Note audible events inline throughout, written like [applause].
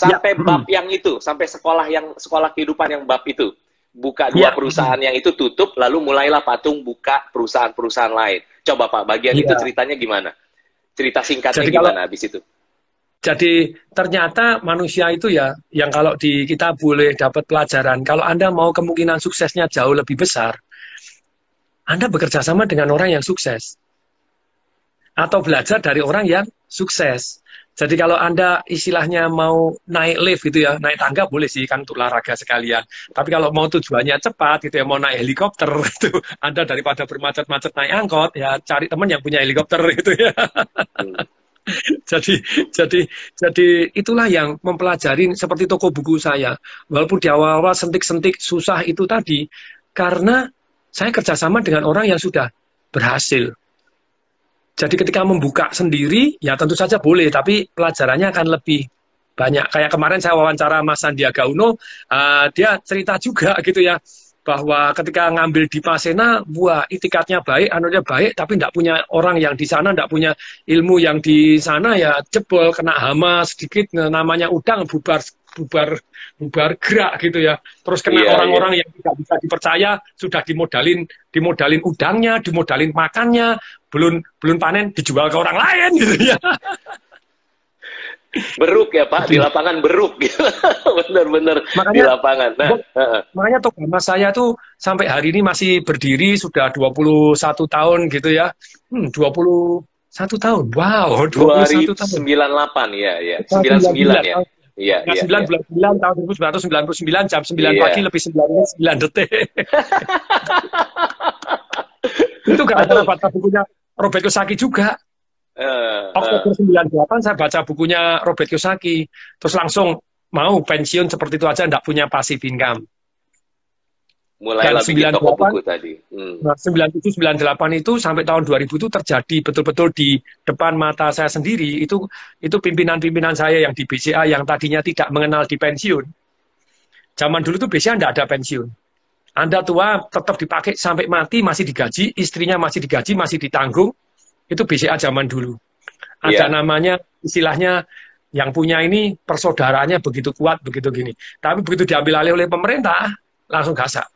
sampai ya. bab yang itu, sampai sekolah yang sekolah kehidupan yang bab itu. Buka dua ya. perusahaan yang itu tutup, lalu mulailah patung buka perusahaan-perusahaan lain. Coba Pak, bagian ya. itu ceritanya gimana? Cerita singkatnya Jadi gimana kalau, habis itu? Jadi ternyata manusia itu ya yang kalau di kita boleh dapat pelajaran. Kalau Anda mau kemungkinan suksesnya jauh lebih besar, Anda bekerja sama dengan orang yang sukses. Atau belajar dari orang yang sukses. Jadi kalau Anda istilahnya mau naik lift gitu ya, naik tangga boleh sih kan untuk olahraga sekalian. Tapi kalau mau tujuannya cepat gitu ya, mau naik helikopter [laughs] itu Anda daripada bermacet-macet naik angkot ya cari teman yang punya helikopter [laughs] gitu ya. Hmm. jadi jadi jadi itulah yang mempelajari seperti toko buku saya walaupun di awal-awal sentik-sentik susah itu tadi karena saya kerjasama dengan orang yang sudah berhasil jadi ketika membuka sendiri ya tentu saja boleh tapi pelajarannya akan lebih banyak. Kayak kemarin saya wawancara Mas Sandiaga Uno uh, dia cerita juga [laughs] gitu ya bahwa ketika ngambil di Pasena, wah itikatnya baik, anunya baik, tapi tidak punya orang yang di sana, tidak punya ilmu yang di sana ya jebol, kena hama sedikit, namanya udang bubar bubar bubar gerak gitu ya. Terus kena iya, orang-orang yeah, yeah. yang tidak bisa dipercaya, sudah dimodalin dimodalin udangnya, dimodalin makannya, belum belum panen dijual ke orang lain gitu ya. beruk ya Pak. Di lapangan beruk. [laughs] Bener-bener di lapangan. Nah, makanya Togama saya tuh sampai hari ini masih berdiri sudah 21 tahun gitu ya. Hmm, 21 tahun. Wow 21 tahun. 98 ya ya. 99 ya Iya, iya, 9 iya. bulan 9 tahun 1999 jam 9 iya. pagi lebih 9 menit 9 detik. [laughs] itu gak ada baca bukunya Robert Kiyosaki juga. Uh, Oktober 98 saya baca bukunya Robert Kiyosaki, terus langsung mau pensiun seperti itu aja, enggak punya passive income. Mulai Dan 98, toko buku tadi. Hmm. Nah, 97, 98 itu sampai tahun 2000 itu terjadi betul-betul di depan mata saya sendiri. Itu itu pimpinan-pimpinan saya yang di BCA yang tadinya tidak mengenal di pensiun. Zaman dulu tuh BCA enggak ada pensiun. Anda tua tetap dipakai sampai mati masih digaji, istrinya masih digaji, masih ditanggung, itu BCA zaman dulu. Ada yeah. namanya istilahnya yang punya ini persaudaraannya begitu kuat, begitu gini. Tapi begitu diambil alih oleh pemerintah, langsung gasak.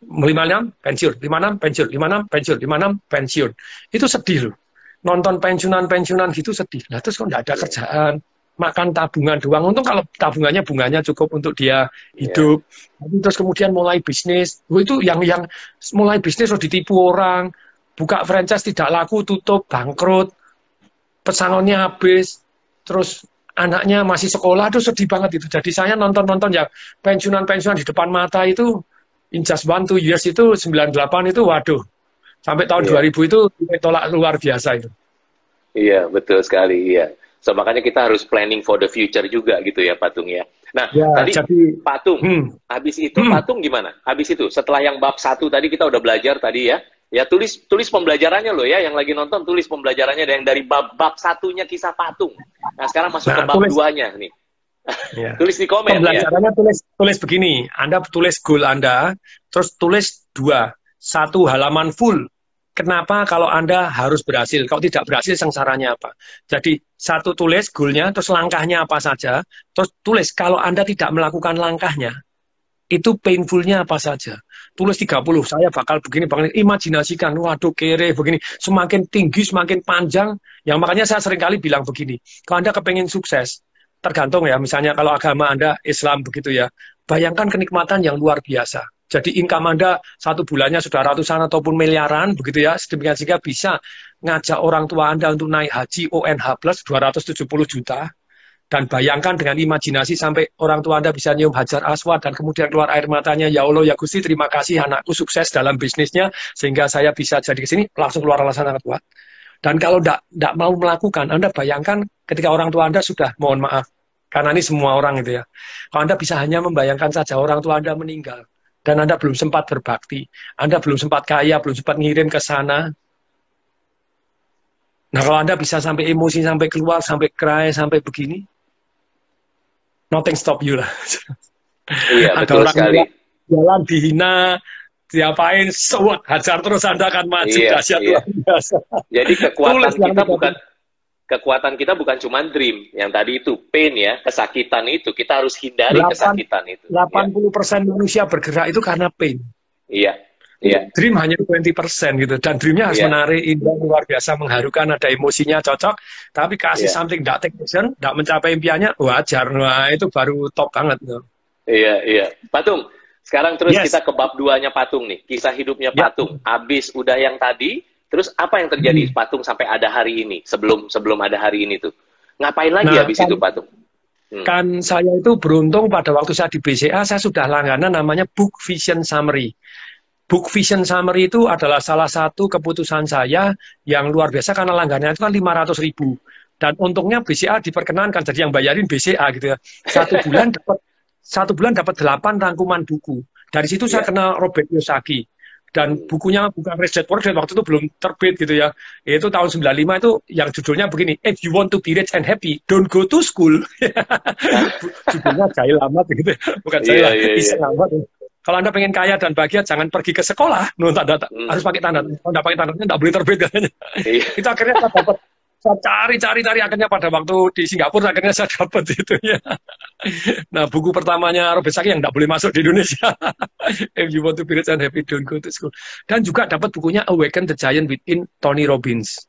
56 pensiun, 56 pensiun, 56 pensiun, 56 pensiun. Itu sedih loh. Nonton pensiunan-pensiunan gitu sedih. Nah terus kok nggak ada kerjaan, makan tabungan doang. Untung kalau tabungannya bunganya cukup untuk dia hidup. Yeah. Terus kemudian mulai bisnis. Itu yang yang mulai bisnis harus ditipu orang, buka franchise tidak laku, tutup, bangkrut, pesangonnya habis, terus anaknya masih sekolah, itu sedih banget itu. Jadi saya nonton-nonton ya pensiunan-pensiunan di depan mata itu, in just one, two years itu, 98 itu, waduh. Sampai tahun iya. 2000 itu tolak luar biasa itu. Iya, betul sekali, iya. So, makanya kita harus planning for the future juga gitu ya, Patung ya. Nah, ya, tadi jadi, Patung, hmm. habis itu hmm. Patung gimana? Habis itu, setelah yang bab satu tadi kita udah belajar tadi ya, Ya tulis tulis pembelajarannya loh ya, yang lagi nonton tulis pembelajarannya yang dari bab bab satunya kisah patung. Nah sekarang masuk nah, ke bab tulis, duanya nih. Ya. [laughs] tulis di komen pembelajarannya ya. tulis tulis begini, Anda tulis goal Anda, terus tulis dua, satu halaman full. Kenapa kalau Anda harus berhasil? Kalau tidak berhasil, sengsaranya apa? Jadi satu tulis goalnya, terus langkahnya apa saja, terus tulis kalau Anda tidak melakukan langkahnya, itu painfulnya apa saja tulis 30, saya bakal begini, begini. Imajinasikan, waduh kere begini. Semakin tinggi, semakin panjang. Yang makanya saya sering kali bilang begini, kalau Anda kepengen sukses, tergantung ya, misalnya kalau agama Anda Islam begitu ya, bayangkan kenikmatan yang luar biasa. Jadi income Anda satu bulannya sudah ratusan ataupun miliaran, begitu ya, sedemikian sehingga bisa ngajak orang tua Anda untuk naik haji ONH plus 270 juta, dan bayangkan dengan imajinasi sampai orang tua Anda bisa nyium hajar aswad dan kemudian keluar air matanya, ya Allah, ya Gusti, terima kasih anakku sukses dalam bisnisnya sehingga saya bisa jadi ke sini, langsung keluar alasan sangat kuat. Dan kalau tidak mau melakukan, Anda bayangkan ketika orang tua Anda sudah, mohon maaf, karena ini semua orang itu ya. Kalau Anda bisa hanya membayangkan saja orang tua Anda meninggal, dan Anda belum sempat berbakti, Anda belum sempat kaya, belum sempat ngirim ke sana, Nah kalau Anda bisa sampai emosi, sampai keluar, sampai cry, sampai begini, nothing stop you lah. Iya, Ada betul orang sekali. Jalan dihina, diapain, sewot, hajar terus Anda akan maju, iya, dahsyat iya. biasa. Jadi kekuatan kita bukan kekuatan kita bukan cuma dream, yang tadi itu pain ya, kesakitan itu kita harus hindari 8, kesakitan itu. 80% ya. manusia bergerak itu karena pain. Iya. Iya. Dream hanya 20% gitu dan dreamnya harus yeah. menarik, indah, luar biasa, mengharukan, ada emosinya cocok. Tapi kasih yeah. something tidak take action, tidak mencapai impiannya, wajar. Wah itu baru top banget. Gitu. Iya iya. Patung, sekarang terus yes. kita ke bab duanya Patung nih, kisah hidupnya yeah. Patung. Abis udah yang tadi, terus apa yang terjadi hmm. Patung sampai ada hari ini? Sebelum sebelum ada hari ini tuh, ngapain lagi nah, habis kan, itu Patung? Hmm. Kan saya itu beruntung pada waktu saya di BCA, saya sudah langganan namanya Book Vision Summary. Book Vision Summary itu adalah salah satu keputusan saya yang luar biasa karena langganannya itu kan 500 ribu. Dan untungnya BCA diperkenankan, jadi yang bayarin BCA gitu ya. Satu [laughs] bulan dapat satu bulan dapat delapan rangkuman buku. Dari situ yeah. saya iya. kenal Robert Kiyosaki. Dan bukunya bukan Rich Dad Poor Dad waktu itu belum terbit gitu ya. Itu tahun 95 itu yang judulnya begini, If you want to be rich and happy, don't go to school. [laughs] judulnya jahil amat gitu. Bukan jahil, yeah, yeah, yeah. amat. Kalau Anda pengen kaya dan bahagia, jangan pergi ke sekolah. No, tanda, hmm. Harus pakai tanda. Kalau tidak pakai tandanya, tidak boleh terbit katanya. Iya. itu akhirnya saya dapat. Saya cari, cari, cari. Akhirnya pada waktu di Singapura, akhirnya saya dapat [laughs] itu ya. Nah, buku pertamanya Robert Saki yang tidak boleh masuk di Indonesia. [laughs] If you want to be rich and happy, don't go to school. Dan juga dapat bukunya Awaken the Giant Within Tony Robbins.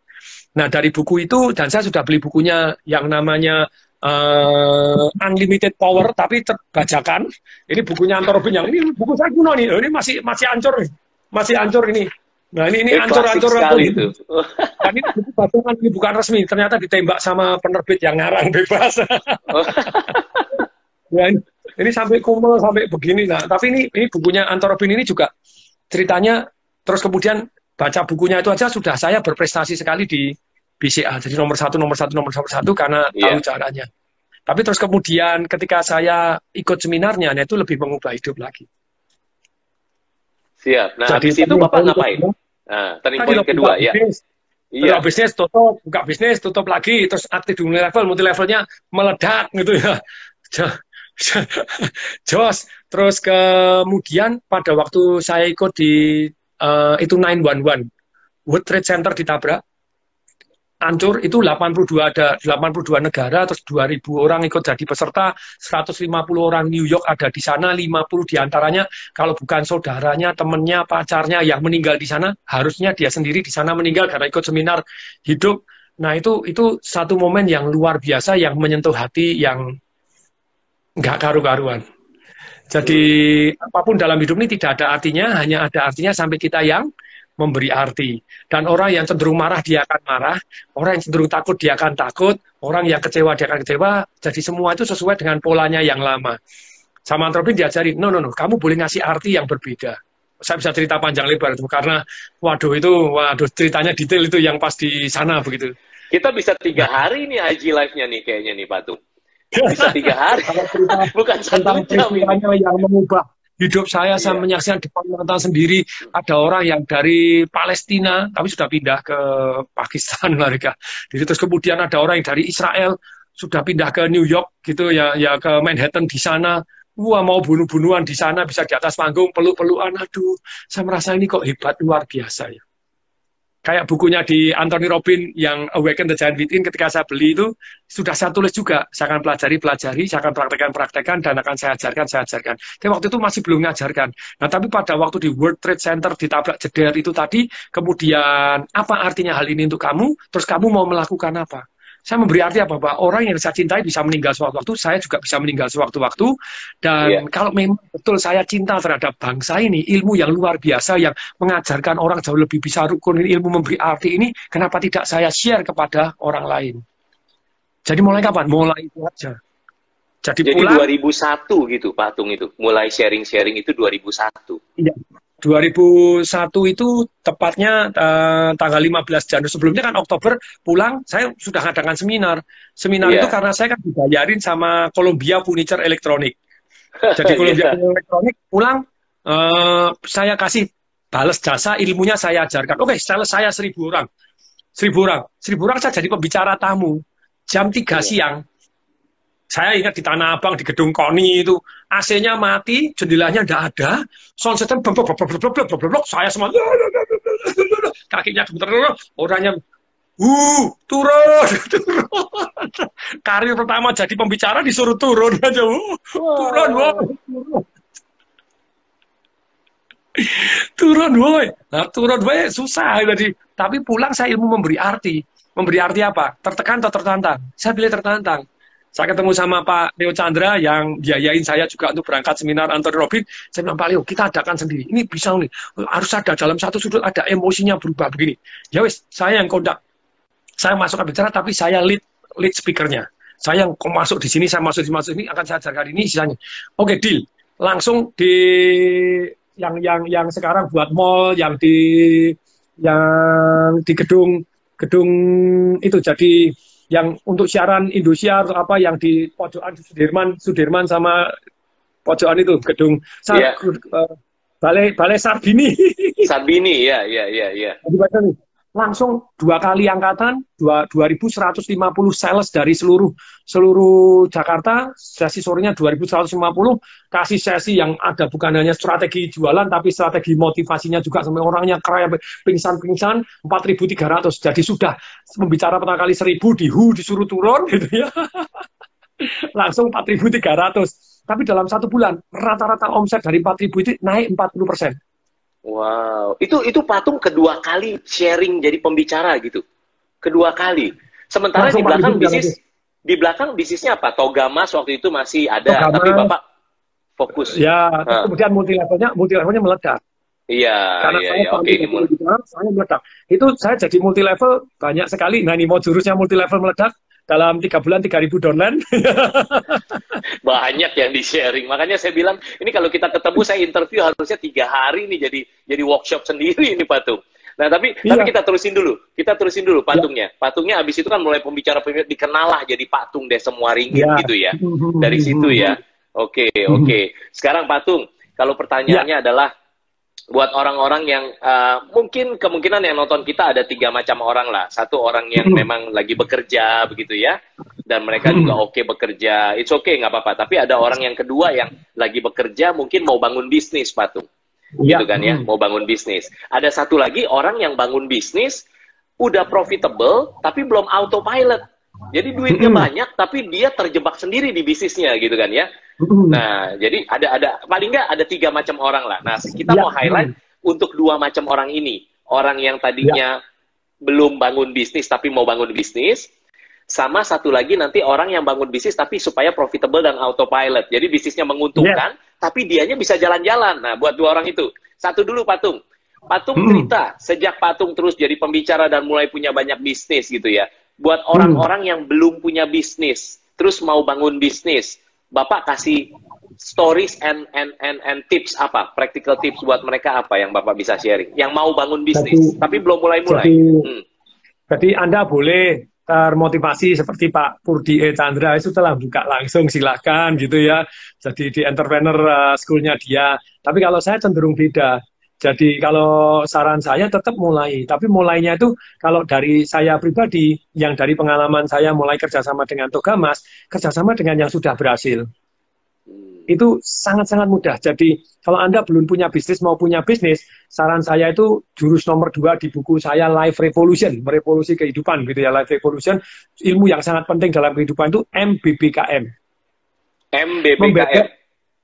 Nah, dari buku itu, dan saya sudah beli bukunya yang namanya uh, unlimited power tapi terbajakan. Ini bukunya Antor Robin yang ini buku saya kuno nih. Ini masih masih ancur nih. Masih ancur ini. Nah ini ini ancur-ancur itu. [laughs] Dan ini buku bajakan ini bukan resmi. Ternyata ditembak sama penerbit yang ngarang bebas. [laughs] ya, ini, ini sampai kumel sampai begini. Nah tapi ini ini bukunya Antor Robin ini juga ceritanya terus kemudian baca bukunya itu aja sudah saya berprestasi sekali di BCA. Jadi nomor satu, nomor satu, nomor satu karena yeah. tahu caranya. Tapi terus kemudian ketika saya ikut seminarnya, nah itu lebih mengubah hidup lagi. Siap. Nah, Jadi, habis itu Bapak ngapain? Nah, turning point kedua, ya. Bisnis. Iya. bisnis tutup, buka bisnis tutup lagi, terus aktif di multi level, multi levelnya meledak gitu ya. [laughs] [laughs] Jos. Terus kemudian pada waktu saya ikut di uh, itu 911, World Trade Center ditabrak, hancur itu 82 ada 82 negara terus 2000 orang ikut jadi peserta 150 orang New York ada di sana 50 di antaranya kalau bukan saudaranya temennya pacarnya yang meninggal di sana harusnya dia sendiri di sana meninggal karena ikut seminar hidup nah itu itu satu momen yang luar biasa yang menyentuh hati yang nggak karu-karuan jadi apa pun dalam hidup ini tidak ada artinya hanya ada artinya sampai kita yang memberi arti. Dan orang yang cenderung marah, dia akan marah. Orang yang cenderung takut, dia akan takut. Orang yang kecewa, dia akan kecewa. Jadi semua itu sesuai dengan polanya yang lama. Sama antropin diajari, no, no, no, kamu boleh ngasih arti yang berbeda. Saya bisa cerita panjang lebar itu karena waduh itu waduh ceritanya detail itu yang pas di sana begitu. Kita bisa tiga hari nih IG live-nya nih kayaknya nih Patung. Bisa tiga hari. [laughs] Bukan satu jam ini. yang mengubah hidup saya saya iya. menyaksikan depan mata sendiri ada orang yang dari Palestina tapi sudah pindah ke Pakistan [laughs] mereka. Jadi terus kemudian ada orang yang dari Israel sudah pindah ke New York gitu ya ya ke Manhattan di sana. Wah mau bunuh-bunuhan di sana bisa di atas panggung peluk-pelukan. Aduh, saya merasa ini kok hebat luar biasa ya kayak bukunya di Anthony Robin yang Awaken the Giant Within ketika saya beli itu sudah saya tulis juga. Saya akan pelajari pelajari saya akan praktekkan praktekkan dan akan saya ajarkan saya ajarkan. Tapi waktu itu masih belum mengajarkan. Nah tapi pada waktu di World Trade Center ditabrak jeder itu tadi kemudian apa artinya hal ini untuk kamu? Terus kamu mau melakukan apa saya memberi arti apa bahwa orang yang saya cintai bisa meninggal sewaktu-waktu, saya juga bisa meninggal sewaktu-waktu. Dan yeah. kalau memang betul saya cinta terhadap bangsa ini, ilmu yang luar biasa yang mengajarkan orang jauh lebih bisa rukun ilmu memberi arti ini, kenapa tidak saya share kepada orang lain? Jadi mulai kapan? Mulai itu aja. Jadi, Jadi pulang, 2001 gitu patung itu, mulai sharing-sharing itu 2001. Iya, 2001 itu tepatnya uh, tanggal 15 Januari. Sebelumnya kan Oktober pulang, saya sudah ngadakan seminar. Seminar yeah. itu karena saya kan dibayarin sama Columbia Furniture Electronic. Jadi [laughs] Columbia yeah. Electronic pulang, uh, saya kasih balas jasa ilmunya saya ajarkan. Oke, okay, saya seribu orang. Seribu orang. Seribu orang saya jadi pembicara tamu. Jam 3 yeah. siang, saya ingat di Tanah Abang, di gedung KONI itu, AC-nya mati, jendelanya tidak ada, sound system blok blok saya semua [laughs] kakinya gemeter orangnya uh turun [laughs] turun. Karir pertama jadi pembicara disuruh turun [laughs] aja uh, turun wow. turun turun woi. Nah, turun woi susah tadi. Tapi pulang saya ilmu memberi arti. Memberi arti apa? Tertekan atau tertantang? Saya pilih tertantang saya ketemu sama Pak Neo Chandra yang biayain saya juga untuk berangkat seminar Anthony Robin. Saya bilang, Pak Leo, kita adakan sendiri. Ini bisa nih. Harus ada dalam satu sudut ada emosinya berubah begini. Ya wes, saya yang kondak. Saya masuk bicara, tapi saya lead lead speakernya. Saya yang masuk di sini, saya masuk di masuk ini akan saya ajarkan ini sisanya. Oke, deal. Langsung di yang yang yang sekarang buat mall, yang di yang di gedung gedung itu jadi yang untuk siaran Indosiar atau apa yang di pojokan Sudirman Sudirman sama pojokan itu gedung yeah. Iya. uh, balai balai Sarbini Sarbini ya ya ya ya langsung dua kali angkatan dua 2150 sales dari seluruh seluruh Jakarta. Sesi sorenya 2150 kasih sesi yang ada bukan hanya strategi jualan tapi strategi motivasinya juga sampai orangnya kaya pingsan-pingsan 4300 jadi sudah membicara pertama kali 1000 di HU disuruh turun [laughs] gitu ya. Langsung 4300 tapi dalam satu bulan rata-rata omset dari 4000 itu naik 40 persen Wow, itu itu patung kedua kali sharing jadi pembicara gitu, kedua kali. Sementara Langsung di belakang bisnis, di belakang bisnisnya apa? Toga Mas waktu itu masih ada, Togamas. tapi bapak fokus. Ya, nah. kemudian multi levelnya, multi levelnya meledak. Iya, Karena iya, iya. Oke, ini multi. Saya meledak. Itu saya jadi multi level banyak sekali. Nah, ini mau jurusnya multi level meledak dalam tiga bulan tiga ribu downline. [laughs] Banyak yang di sharing. Makanya saya bilang ini kalau kita ketemu saya interview harusnya tiga hari nih jadi jadi workshop sendiri ini patung. Nah tapi iya. tapi kita terusin dulu, kita terusin dulu patungnya. Ya. Patungnya abis itu kan mulai pembicara pembicara dikenal lah jadi patung deh semua ringgit ya. gitu ya. [laughs] Dari situ ya. Oke okay, [laughs] oke. Okay. Sekarang patung, kalau pertanyaannya ya. adalah buat orang-orang yang uh, mungkin kemungkinan yang nonton kita ada tiga macam orang lah. Satu orang yang hmm. memang lagi bekerja begitu ya, dan mereka hmm. juga oke okay bekerja, it's okay nggak apa-apa. Tapi ada orang yang kedua yang lagi bekerja mungkin mau bangun bisnis patung, ya. gitu kan ya, mau bangun bisnis. Ada satu lagi orang yang bangun bisnis udah profitable tapi belum autopilot. Jadi duitnya banyak tapi dia terjebak sendiri di bisnisnya gitu kan ya. Nah, jadi ada ada paling nggak ada tiga macam orang lah. Nah, kita ya. mau highlight untuk dua macam orang ini. Orang yang tadinya ya. belum bangun bisnis tapi mau bangun bisnis, sama satu lagi nanti orang yang bangun bisnis tapi supaya profitable dan autopilot. Jadi bisnisnya menguntungkan, ya. tapi dianya bisa jalan-jalan. Nah, buat dua orang itu. Satu dulu Patung. Patung hmm. cerita sejak Patung terus jadi pembicara dan mulai punya banyak bisnis gitu ya. Buat orang-orang hmm. yang belum punya bisnis, terus mau bangun bisnis, Bapak kasih stories and and and and tips apa? Practical tips buat mereka apa yang Bapak bisa sharing? Yang mau bangun bisnis jadi, tapi belum mulai-mulai. Jadi, hmm. jadi Anda boleh termotivasi seperti Pak Purdi E. Chandra itu telah buka langsung silahkan gitu ya. Jadi di entrepreneur uh, schoolnya dia. Tapi kalau saya cenderung beda. Jadi kalau saran saya tetap mulai, tapi mulainya itu kalau dari saya pribadi, yang dari pengalaman saya mulai kerjasama dengan Togamas, kerjasama dengan yang sudah berhasil. Itu sangat-sangat mudah. Jadi kalau Anda belum punya bisnis mau punya bisnis, saran saya itu jurus nomor dua di buku saya Life Revolution, merevolusi kehidupan gitu ya, Life Revolution. Ilmu yang sangat penting dalam kehidupan itu MBBKM. MBBKM. Membebek,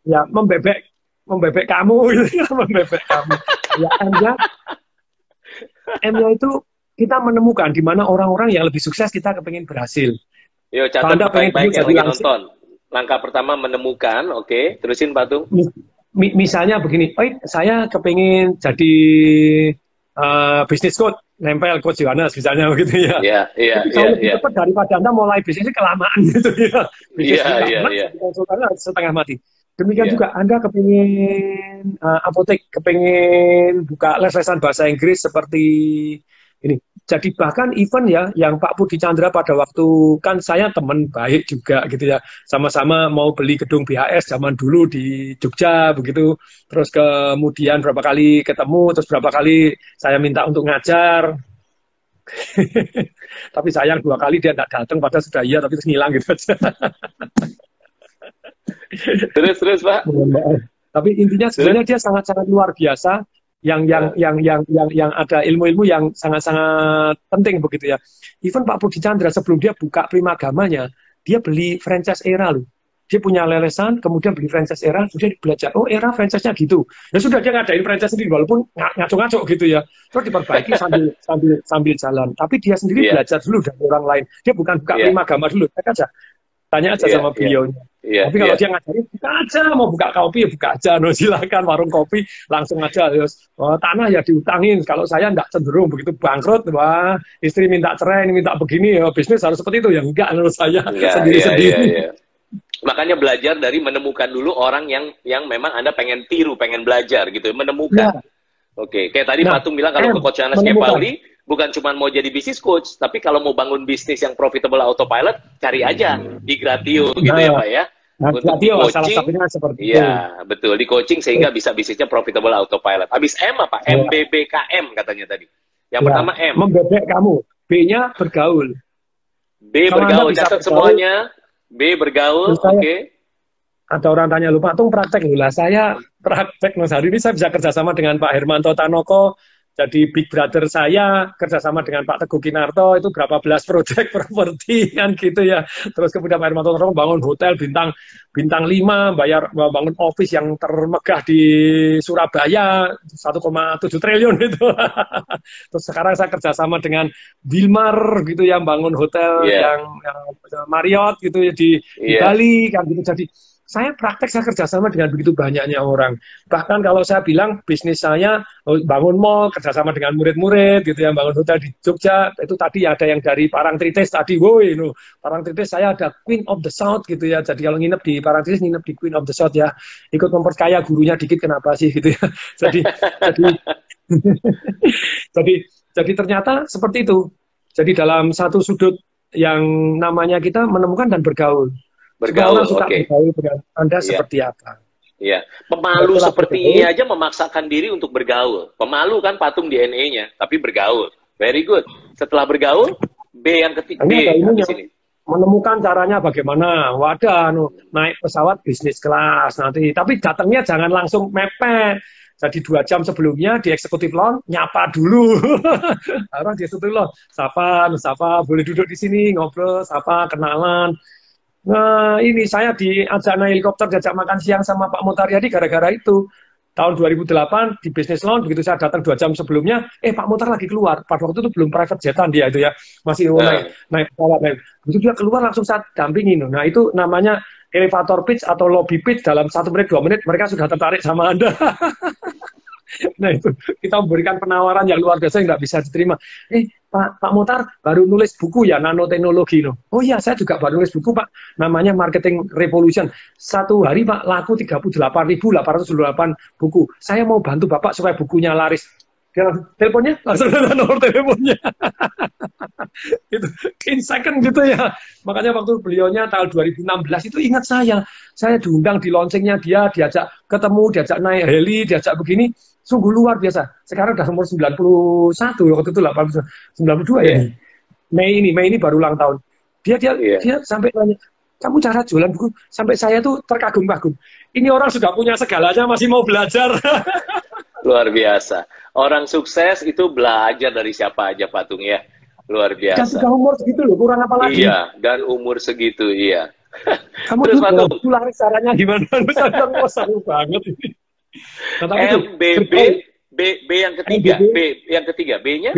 ya, membebek membebek kamu [laughs] gitu membebek kamu. Ya M-nya, M-nya itu kita menemukan di mana orang-orang yang lebih sukses kita kepengen berhasil. Yo, catat baik-baik yang lagi nonton. Langkah pertama menemukan, oke, okay. terusin Patung. Mi misalnya begini, oh saya kepengen jadi uh, bisnis coach, nempel coach Yohanes misalnya begitu [laughs] ya. Iya, iya, iya. yeah. cepat daripada Anda mulai bisnisnya kelamaan [laughs] gitu ya. Iya, iya, iya. Setengah mati. Demikian yeah. juga Anda kepingin uh, apotek, kepingin buka les-lesan bahasa Inggris seperti ini. Jadi bahkan event ya, yang Pak Budi Chandra pada waktu kan saya teman baik juga gitu ya, sama-sama mau beli gedung BHS zaman dulu di Jogja begitu. Terus kemudian berapa kali ketemu, terus berapa kali saya minta untuk ngajar. [laughs] tapi sayang dua kali dia tidak datang, pada sudah iya tapi terus ngilang gitu aja. [laughs] [laughs] terus terus pak tapi intinya sebenarnya dia sangat-sangat luar biasa yang yang yeah. yang yang yang yang ada ilmu-ilmu yang sangat-sangat penting begitu ya. Even Pak Budi Chandra sebelum dia buka primagamanya, dia beli franchise era loh. Dia punya lelesan, kemudian beli franchise era, sudah belajar, oh era franchise-nya gitu. Ya sudah dia ngadain franchise sendiri, walaupun ngaco-ngaco gitu ya. Terus diperbaiki [laughs] sambil sambil sambil jalan. Tapi dia sendiri yeah. belajar dulu dari orang lain. Dia bukan buka yeah. primagama dulu, cek aja. Tanya aja yeah, sama iya. beliau. Yeah. Yeah, Tapi kalau yeah. dia ngajarin, buka aja, mau buka kopi ya buka aja, no silakan warung kopi langsung aja. Terus oh, tanah ya diutangin. Kalau saya nggak cenderung begitu bangkrut, wah istri minta cerai, minta begini, ya bisnis harus seperti itu ya enggak menurut saya sendiri-sendiri. Yeah, yeah, yeah. Makanya belajar dari menemukan dulu orang yang yang memang anda pengen tiru, pengen belajar gitu, menemukan. Yeah. Oke, okay. kayak tadi nah, Patung bilang kalau ke Coach Anas Pauli, bukan cuma mau jadi bisnis coach, tapi kalau mau bangun bisnis yang profitable autopilot, cari aja di Gratio gitu ya, nah, ya Pak ya. Nah, Untuk coaching, salah satunya seperti itu. Iya, betul. Di coaching sehingga bisa bisnisnya profitable autopilot. Habis M apa? Ya. MBBKM katanya tadi. Yang ya. pertama M. Membebek kamu. B-nya bergaul. B kalau bergaul. Catat semuanya. B bergaul. Oke. Okay. Ada orang tanya lupa, tuh praktek lah. Saya praktek mas hari ini saya bisa kerjasama dengan Pak Hermanto Tanoko, jadi big brother saya kerjasama dengan Pak Teguh Kinarto itu berapa belas proyek [laughs] properti kan gitu ya terus kemudian Pak Hermanto bangun hotel bintang bintang 5 bayar bangun office yang termegah di Surabaya 1,7 triliun [laughs] itu terus sekarang saya kerjasama dengan Wilmar gitu yang bangun hotel yeah. yang, yang Marriott gitu ya di, yeah. di iya. Bali kan gitu jadi saya praktek saya kerjasama dengan begitu banyaknya orang. Bahkan kalau saya bilang bisnis saya oh, bangun mall kerjasama dengan murid-murid gitu ya, bangun hotel di Jogja itu tadi ada yang dari Parangtritis tadi, woi, no. Parangtritis saya ada Queen of the South gitu ya. Jadi kalau nginep di Parangtritis nginep di Queen of the South ya, ikut memperkaya gurunya dikit kenapa sih gitu ya. [laughs] Jadi jadi [laughs] jadi jadi ternyata seperti itu. Jadi dalam satu sudut yang namanya kita menemukan dan bergaul bergaul. Oke. Okay. Bergaul dengan Anda yeah. seperti apa? Iya, pemalu Betul seperti ini aja memaksakan diri untuk bergaul. Pemalu kan patung DNA-nya, tapi bergaul. Very good. Setelah bergaul, B yang ketiga. B di sini. Menemukan caranya bagaimana. Wadah, anu, naik pesawat bisnis kelas nanti. Tapi datangnya jangan langsung mepet. Jadi dua jam sebelumnya di eksekutif lounge nyapa dulu. [laughs] Orang di eksekutif lounge, sapa, sapa, boleh duduk di sini ngobrol, sapa, kenalan Nah, ini saya diajak naik helikopter, diajak makan siang sama Pak Mutaryadi gara-gara itu. Tahun 2008 di Business Lounge, begitu saya datang dua jam sebelumnya, eh Pak Mutar lagi keluar. Pada waktu itu belum private jetan dia itu ya, masih oh, naik, naik pesawat. Naik. Begitu dia keluar langsung saya dampingin. Nah itu namanya elevator pitch atau lobby pitch dalam satu menit, dua menit, mereka sudah tertarik sama Anda. [laughs] [laughs] nah itu kita memberikan penawaran yang luar biasa yang nggak bisa diterima. Eh Pak Pak Motar baru nulis buku ya nanoteknologi no. Oh iya saya juga baru nulis buku Pak namanya Marketing Revolution. Satu hari Pak laku 38.808 buku. Saya mau bantu Bapak supaya bukunya laris. Teleponnya [laughs] langsung ada nomor teleponnya. [laughs] itu in second gitu ya. Makanya waktu beliaunya tahun 2016 itu ingat saya. Saya diundang di launchingnya dia, diajak ketemu, diajak naik heli, diajak begini sungguh luar biasa. Sekarang udah umur 91, waktu itu 80, 92 yeah. ya. Mei ini, Mei ini baru ulang tahun. Dia dia yeah. dia sampai tanya, kamu cara jualan buku sampai saya tuh terkagum-kagum. Ini orang sudah punya segalanya masih mau belajar. [laughs] Luar biasa. Orang sukses itu belajar dari siapa aja patung ya. Luar biasa. Dan sudah umur segitu loh, kurang apa lagi? Iya, dan umur segitu, iya. Kamu Terus patung. Pulang caranya gimana? [laughs] Lu sadar banget ini. M, B, B, B, B yang ketiga, B yang ketiga, B-nya?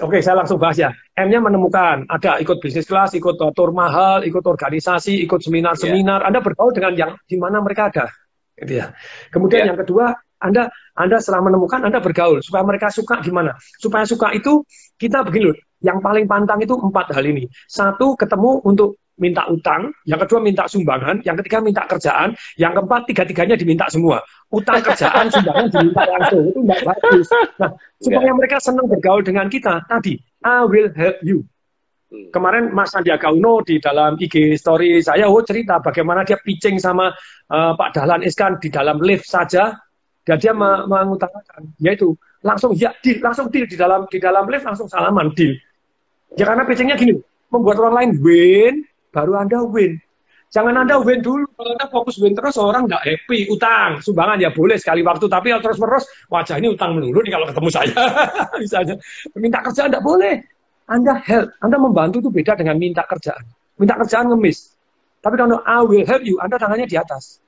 Oke, saya langsung bahas ya. M-nya menemukan, ada ikut bisnis kelas, ikut tour mahal, ikut organisasi, ikut seminar-seminar. Yeah. Anda bergaul dengan yang di mana mereka ada. Gitu ya. Kemudian yeah. yang kedua, Anda Anda setelah menemukan, Anda bergaul. Supaya mereka suka gimana? Supaya suka itu, kita begini loh, yang paling pantang itu empat hal ini. Satu, ketemu untuk minta utang, yang kedua minta sumbangan, yang ketiga minta kerjaan, yang keempat tiga-tiganya diminta semua. Utang, kerjaan, [laughs] sumbangan diminta langsung, itu tidak bagus. Nah, supaya mereka senang bergaul dengan kita, tadi, I will help you. Hmm. Kemarin Mas Sandiaga Uno di dalam IG story saya, oh cerita bagaimana dia pitching sama uh, Pak Dahlan Iskan di dalam lift saja, dan dia hmm. mengutarakan, yaitu langsung ya deal, langsung deal di dalam di dalam lift langsung salaman deal. Ya karena pitchingnya gini, membuat orang lain win, baru Anda win. Jangan Anda win dulu. Kalau Anda fokus win terus, orang nggak happy. Utang, sumbangan ya boleh sekali waktu. Tapi kalau terus-menerus, wajah ini utang melulu nih kalau ketemu saya. [laughs] Misalnya. Minta kerjaan nggak boleh. Anda help, Anda membantu itu beda dengan minta kerjaan. Minta kerjaan ngemis. Tapi kalau I will help you, Anda tangannya di atas.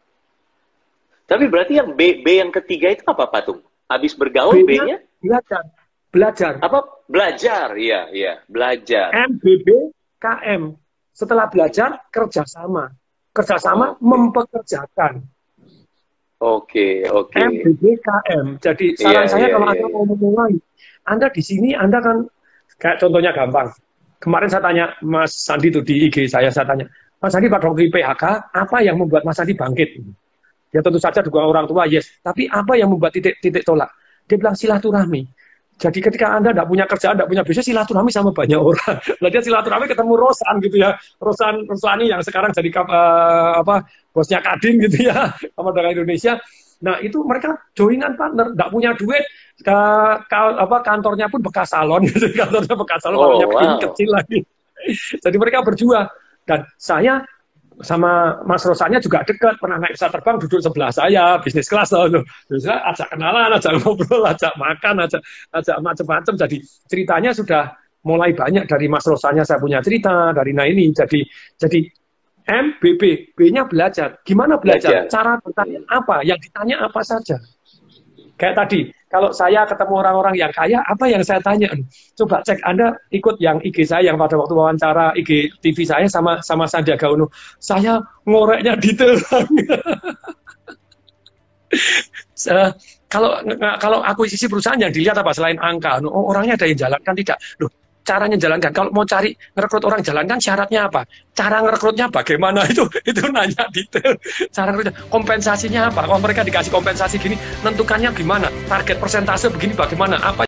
Tapi berarti yang B, B yang ketiga itu apa, Patung? Habis bergaul B-nya? Belajar. Belajar. Apa? Belajar, iya, iya. Belajar. MBB, KM setelah belajar kerjasama, kerjasama okay. mempekerjakan. Oke, okay, oke. Okay. MBBKM. Jadi saran yeah, saya yeah, kalau yeah. Anda mau memulai, Anda di sini Anda kan kayak contohnya gampang. Kemarin saya tanya Mas Sandi itu di IG saya, saya tanya, Mas Sandi pada waktu PHK, apa yang membuat Mas Sandi bangkit? Ya tentu saja dukungan orang tua, yes. Tapi apa yang membuat titik-titik tolak? Dia bilang silaturahmi. Jadi ketika Anda tidak punya kerjaan, tidak punya bisnis, silaturahmi sama banyak orang. [laughs] Lalu dia silaturahmi ketemu Rosan gitu ya. Rosan Roslani yang sekarang jadi uh, apa bosnya Kadin gitu ya, [laughs] sama dengan Indonesia. Nah itu mereka joinan partner, tidak punya duit, ke, ke, apa kantornya pun bekas salon, [laughs] gitu. kantornya bekas salon, oh, wow. kecil lagi. Jadi mereka berjuang. Dan saya sama Mas Rosanya juga dekat, pernah naik pesawat terbang duduk sebelah saya, bisnis kelas loh. Terus ajak kenalan, ajak ngobrol, [laughs] ajak makan, ajak, ajak macam-macam. Jadi ceritanya sudah mulai banyak dari Mas Rosanya saya punya cerita, dari nah ini. Jadi jadi M, B, B. B-nya belajar. Gimana belajar? belajar? Cara bertanya apa? Yang ditanya apa saja. Kayak tadi, kalau saya ketemu orang-orang yang kaya, apa yang saya tanya? Coba cek Anda ikut yang IG saya yang pada waktu wawancara IG TV saya sama sama Sandiaga Uno. Saya ngoreknya detail [laughs] banget. kalau kalau akuisisi perusahaan yang dilihat apa selain angka, oh, orangnya ada yang jalan kan tidak. Loh, caranya jalankan. Kalau mau cari ngerekrut orang jalankan syaratnya apa? Cara ngerekrutnya bagaimana [laughs] itu itu nanya detail. Cara ngerekrutnya kompensasinya apa? Kalau mereka dikasih kompensasi gini, nentukannya gimana? Target persentase begini bagaimana? Apa